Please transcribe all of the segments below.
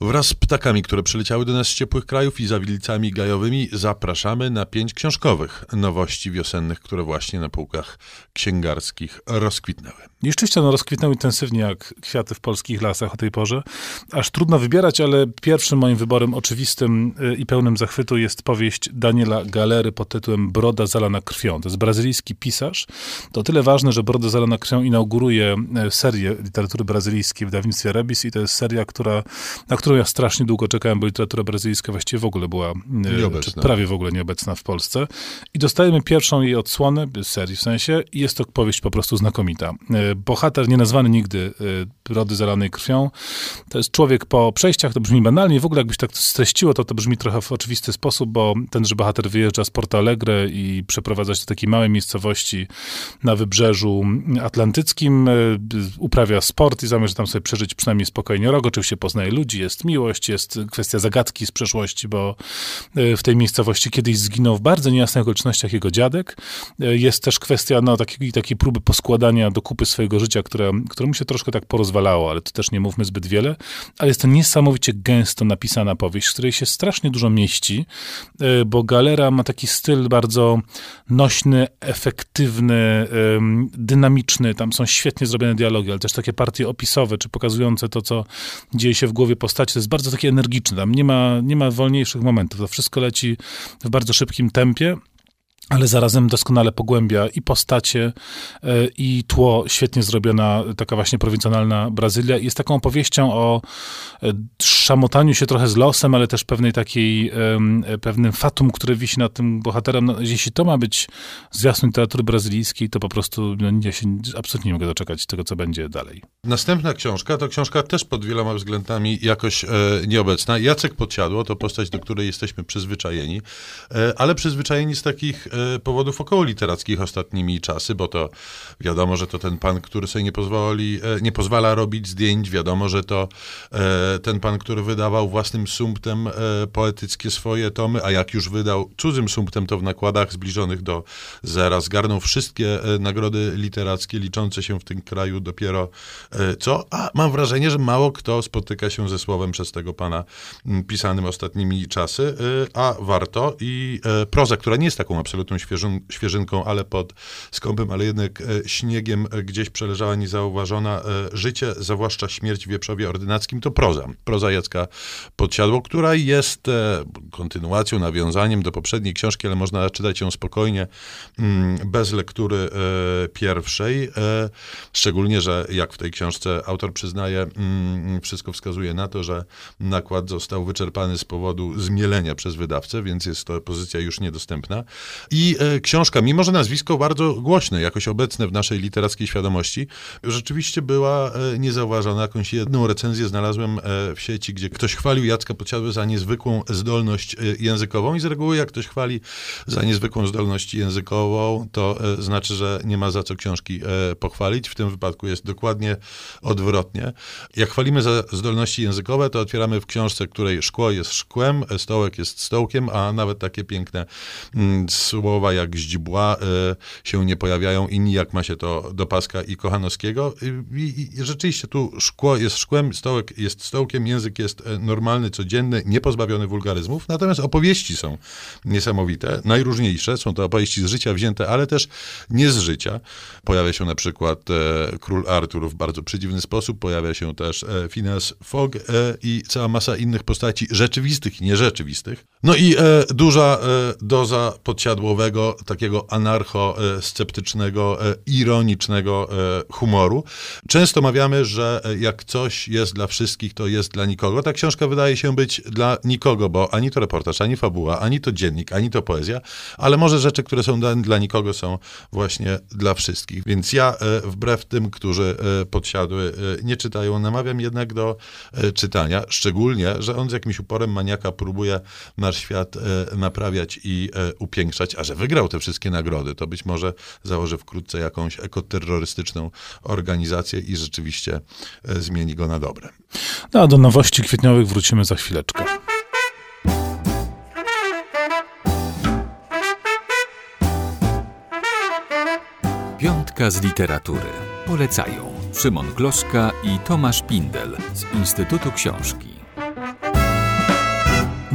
Wraz z ptakami, które przyleciały do nas z ciepłych krajów i zawilcami gajowymi, zapraszamy na pięć książkowych nowości wiosennych, które właśnie na półkach księgarskich rozkwitnęły. I rzeczywiście one rozkwitnęły intensywnie jak kwiaty w polskich lasach o tej porze. Aż trudno wybierać, ale pierwszym moim wyborem oczywistym y, i pełnym zachwytu jest powieść Daniela Galery pod tytułem Broda zalana krwią. To jest brazylijski pisarz. To tyle ważne, że Broda zalana krwią inauguruje y, serię literatury brazylijskiej w wydawnictwie Rebis i to jest seria, która, na którą ja strasznie długo czekałem, bo literatura brazylijska właściwie w ogóle była, y, Nieobecna. prawie w ogóle nieobecna w Polsce. I dostajemy pierwszą jej odsłonę, serii w sensie, i jest to powieść po prostu znakomita. Bohater nienazwany nigdy Brody zalanej krwią, to jest człowiek po przejściach, to brzmi banalnie, w ogóle jakbyś tak streściło, to to brzmi trochę w oczywisty sposób, bo tenże bohater wyjeżdża z Porto Alegre i przeprowadza się do takiej małej miejscowości na wybrzeżu atlantyckim, uprawia sport i zamierza tam sobie przeżyć przynajmniej spokojnie rok, oczywiście poznaje ludzi, jest miłość, jest kwestia zagadki z przeszłości, bo w tej miejscowości kiedyś zginął w bardzo niejasnych okolicznościach jego dziadek. Jest też kwestia no, takiej, takiej próby poskładania do kupy swojego życia, które, które mu się troszkę tak porozwalało, ale to też nie mówmy zbyt wiele. Ale jest to niesamowicie gęsto napisana powieść, w której się strasznie dużo mieści, bo Galera ma taki styl bardzo nośny, efektywny, dynamiczny. Tam są świetnie zrobione dialogi, ale też takie partie opisowe, czy pokazujące to, co dzieje się w głowie postaci. To jest bardzo takie energiczne. Tam nie ma, nie ma wolniejszych momentów. To wszystko leci w bardzo szybkim tempie ale zarazem doskonale pogłębia i postacie, i tło. Świetnie zrobiona, taka właśnie prowincjonalna Brazylia. Jest taką opowieścią o szamotaniu się trochę z losem, ale też pewnej takiej, pewnym fatum, które wisi nad tym bohaterem. No, jeśli to ma być zwiastun literatury brazylijskiej, to po prostu no, ja się absolutnie nie mogę doczekać tego, co będzie dalej. Następna książka to książka też pod wieloma względami jakoś e, nieobecna. Jacek Podsiadło to postać, do której jesteśmy przyzwyczajeni, e, ale przyzwyczajeni z takich e, powodów około literackich ostatnimi czasy, bo to wiadomo, że to ten pan, który sobie nie pozwoli, e, nie pozwala robić zdjęć, wiadomo, że to e, ten pan, który wydawał własnym sumptem e, poetyckie swoje tomy, a jak już wydał cudzym sumptem, to w nakładach zbliżonych do zera zgarnął wszystkie nagrody literackie liczące się w tym kraju dopiero co? A mam wrażenie, że mało kto spotyka się ze słowem przez tego pana pisanym ostatnimi czasy, a warto i proza, która nie jest taką absolutną świeżyn, świeżynką, ale pod skąpym, ale jednak śniegiem gdzieś przeleżała niezauważona. Życie, zwłaszcza śmierć w Wieprzowie Ordynackim, to proza. Proza Jacka Podsiadło, która jest kontynuacją, nawiązaniem do poprzedniej książki, ale można czytać ją spokojnie, bez lektury pierwszej. Szczególnie, że jak w tej książce autor przyznaje, wszystko wskazuje na to, że nakład został wyczerpany z powodu zmielenia przez wydawcę, więc jest to pozycja już niedostępna. Książka, mimo że nazwisko bardzo głośne, jakoś obecne w naszej literackiej świadomości, rzeczywiście była niezauważona. Jakąś jedną recenzję znalazłem w sieci, gdzie ktoś chwalił Jacka Podsiadłe za niezwykłą zdolność językową i z reguły jak ktoś chwali za niezwykłą zdolność językową, to znaczy, że nie ma za co książki pochwalić. W tym wypadku jest dokładnie odwrotnie. Jak chwalimy za zdolności językowe, to otwieramy w książce, której szkło jest szkłem, stołek jest stołkiem, a nawet takie piękne słowa jak źdźbła się nie pojawiają i nijak ma się to do Paska i Kochanowskiego. I, i rzeczywiście tu szkło jest szkłem, stołek jest stołkiem, język jest normalny, codzienny, niepozbawiony wulgaryzmów, natomiast opowieści są niesamowite, najróżniejsze, są to opowieści z życia wzięte, ale też nie z życia. Pojawia się na przykład e, król Artur w bardzo przedziwny sposób, pojawia się też e, Phineas Fogg e, i cała masa innych postaci rzeczywistych i nierzeczywistych. No i e, duża e, doza podsiadłowego, takiego anarcho-sceptycznego, e, ironicznego humoru. Często mawiamy, że jak coś jest dla wszystkich, to jest dla nikogo. Ta książka wydaje się być dla nikogo, bo ani to reportaż, ani fabuła, ani to dziennik, ani to poezja, ale może rzeczy, które są dla, dla nikogo, są właśnie dla wszystkich. Więc ja, wbrew tym, którzy podsiadły, nie czytają, namawiam jednak do czytania, szczególnie, że on z jakimś uporem maniaka próbuje nasz świat naprawiać i upiększać, a że wygrał te wszystkie nagrody, to być może założy wkrótce jakąś ekoterrorystyczną organizację i rzeczywiście zmieni go na dobre. No a do nowości kwietniowych wrócimy za chwileczkę. Piątka z literatury. Polecają Szymon Gloszka i Tomasz Pindel z Instytutu Książki.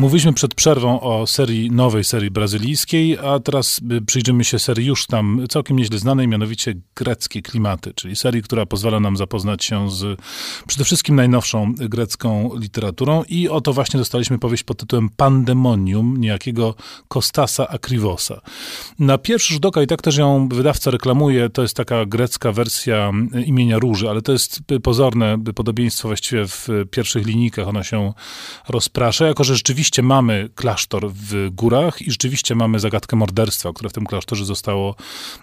Mówiliśmy przed przerwą o serii, nowej serii brazylijskiej, a teraz y, przyjrzymy się serii już tam całkiem nieźle znanej, mianowicie Greckie Klimaty, czyli serii, która pozwala nam zapoznać się z przede wszystkim najnowszą grecką literaturą i oto właśnie dostaliśmy powieść pod tytułem Pandemonium niejakiego Kostasa Akrivosa. Na pierwszy rzut oka i tak też ją wydawca reklamuje, to jest taka grecka wersja imienia Róży, ale to jest pozorne podobieństwo właściwie w pierwszych linijkach, ona się rozprasza, jako że rzeczywiście rzeczywiście mamy klasztor w górach i rzeczywiście mamy zagadkę morderstwa, które w tym klasztorze zostało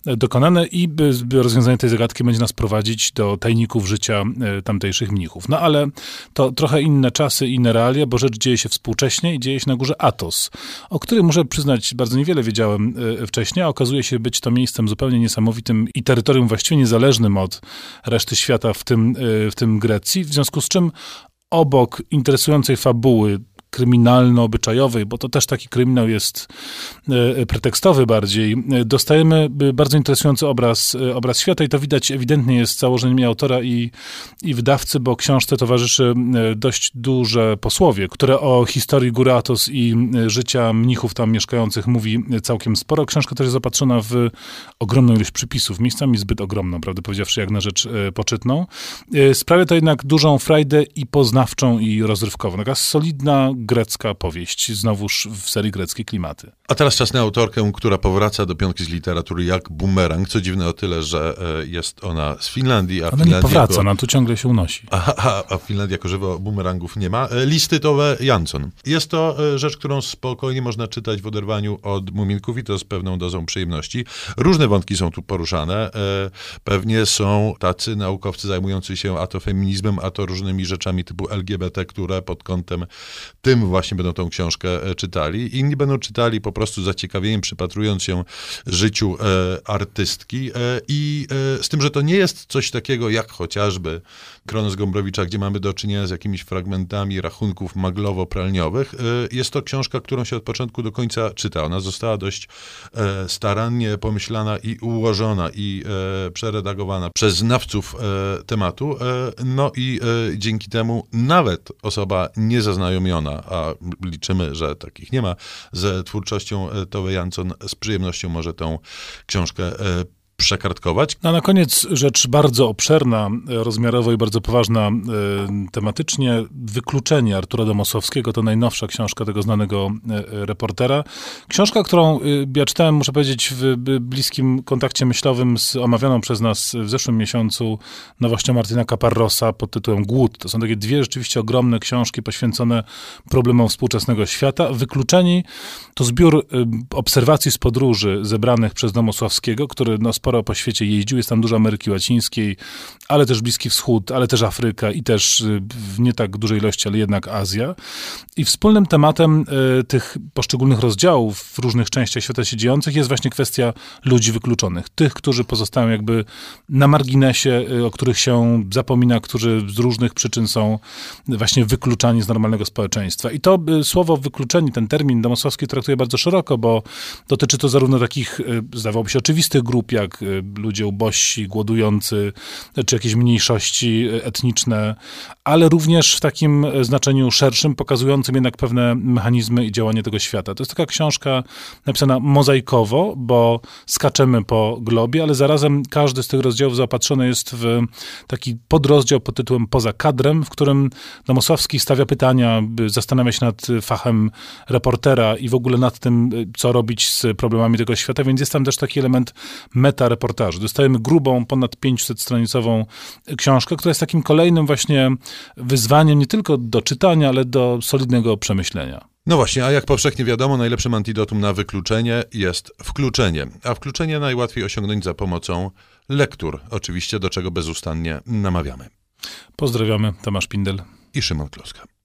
e, dokonane i rozwiązanie tej zagadki będzie nas prowadzić do tajników życia e, tamtejszych mnichów. No ale to trochę inne czasy, inne realia, bo rzecz dzieje się współcześnie i dzieje się na górze Atos, o którym muszę przyznać bardzo niewiele wiedziałem e, wcześniej, a okazuje się być to miejscem zupełnie niesamowitym i terytorium właściwie niezależnym od reszty świata, w tym, w tym Grecji, w związku z czym obok interesującej fabuły kryminalno-obyczajowej, bo to też taki kryminał jest e, pretekstowy bardziej, e, dostajemy e, bardzo interesujący obraz, obraz świata i to widać ewidentnie jest założeniem autora i, i wydawcy, bo książce towarzyszy dość duże posłowie, które o historii Góry Atos i życia mnichów tam mieszkających mówi całkiem sporo. Książka też jest zapatrzona w ogromną ilość przypisów, miejscami zbyt ogromną, prawdę powiedziawszy, jak na rzecz poczytną. Sprawia to jednak dużą frajdę i poznawczą i rozrywkową. Taka solidna grecka powieść, znowuż w serii Greckie Klimaty. A teraz czas na autorkę, która powraca do piątki z literatury jak bumerang, co dziwne o tyle, że e, jest ona z Finlandii, a ona Finlandia nie powraca, jako... ona tu ciągle się unosi. A, a, a Finlandia jako żywo bumerangów nie ma. E, listy Tove Jansson. Jest to e, rzecz, którą spokojnie można czytać w oderwaniu od muminków i to z pewną dozą przyjemności. Różne wątki są tu poruszane. Pewnie są tacy naukowcy zajmujący się a to feminizmem, a to różnymi rzeczami typu LGBT, które pod kątem tym właśnie będą tą książkę e, czytali. Inni będą czytali po prostu zaciekawieniem, przypatrując się życiu e, artystki. E, I z tym, że to nie jest coś takiego jak chociażby Kronos Gombrowicza, gdzie mamy do czynienia z jakimiś fragmentami rachunków maglowo-pralniowych. Jest to książka, którą się od początku do końca czyta. Ona została dość starannie pomyślana i ułożona i przeredagowana przez znawców tematu. No i dzięki temu nawet osoba niezaznajomiona, a liczymy, że takich nie ma, z twórczością e, Tove Jansson z przyjemnością może tą książkę e, przekartkować. A na koniec rzecz bardzo obszerna, rozmiarowo i bardzo poważna y, tematycznie. Wykluczenie Artura Domosowskiego to najnowsza książka tego znanego y, reportera. Książka, którą ja czytałem, muszę powiedzieć, w bliskim kontakcie myślowym z omawianą przez nas w zeszłym miesiącu nowością Martina Caparrosa pod tytułem Głód. To są takie dwie rzeczywiście ogromne książki poświęcone problemom współczesnego świata. Wykluczeni to zbiór obserwacji z podróży zebranych przez Domosławskiego, który no, sporo po świecie jeździł, jest tam dużo Ameryki Łacińskiej, ale też Bliski Wschód, ale też Afryka i też y, w nie tak dużej ilości, ale jednak Azja. I wspólnym tematem y, tych poszczególnych rozdziałów w różnych częściach świata się dziejących jest właśnie kwestia ludzi wykluczonych. Tych, którzy pozostają jakby na marginesie, y, o których się zapomina, którzy z różnych przyczyn są właśnie wykluczani z normalnego społeczeństwa. I to słowo wykluczeni, ten termin Domosławski traktuje bardzo szeroko, bo dotyczy to zarówno takich, zdawałoby się, oczywistych grup, jak Y, ludzie ubożsi, głodujący, czy jakieś mniejszości etniczne, ale również w takim znaczeniu szerszym, pokazującym jednak pewne mechanizmy i działanie tego świata. To jest taka książka napisana mozaikowo, bo skaczemy po globie, ale zarazem każdy z tych rozdziałów zaopatrzony jest w taki podrozdział pod tytułem Poza kadrem, w którym Domosławski stawia pytania, zastanawia się nad fachem reportera i w ogóle nad tym, co robić z problemami tego świata, więc jest tam też taki element meta reportażu. Dostajemy grubą, ponad 500-stronicową książkę, która jest takim kolejnym właśnie wyzwaniem nie tylko do czytania, ale do solidnego przemyślenia. No właśnie, a jak powszechnie wiadomo, najlepszym antidotum na wykluczenie jest wkluczenie. A wkluczenie najłatwiej osiągnąć za pomocą lektur, oczywiście, do czego bezustannie namawiamy. Pozdrawiamy, Tomasz Pindel i Szymon Kloska.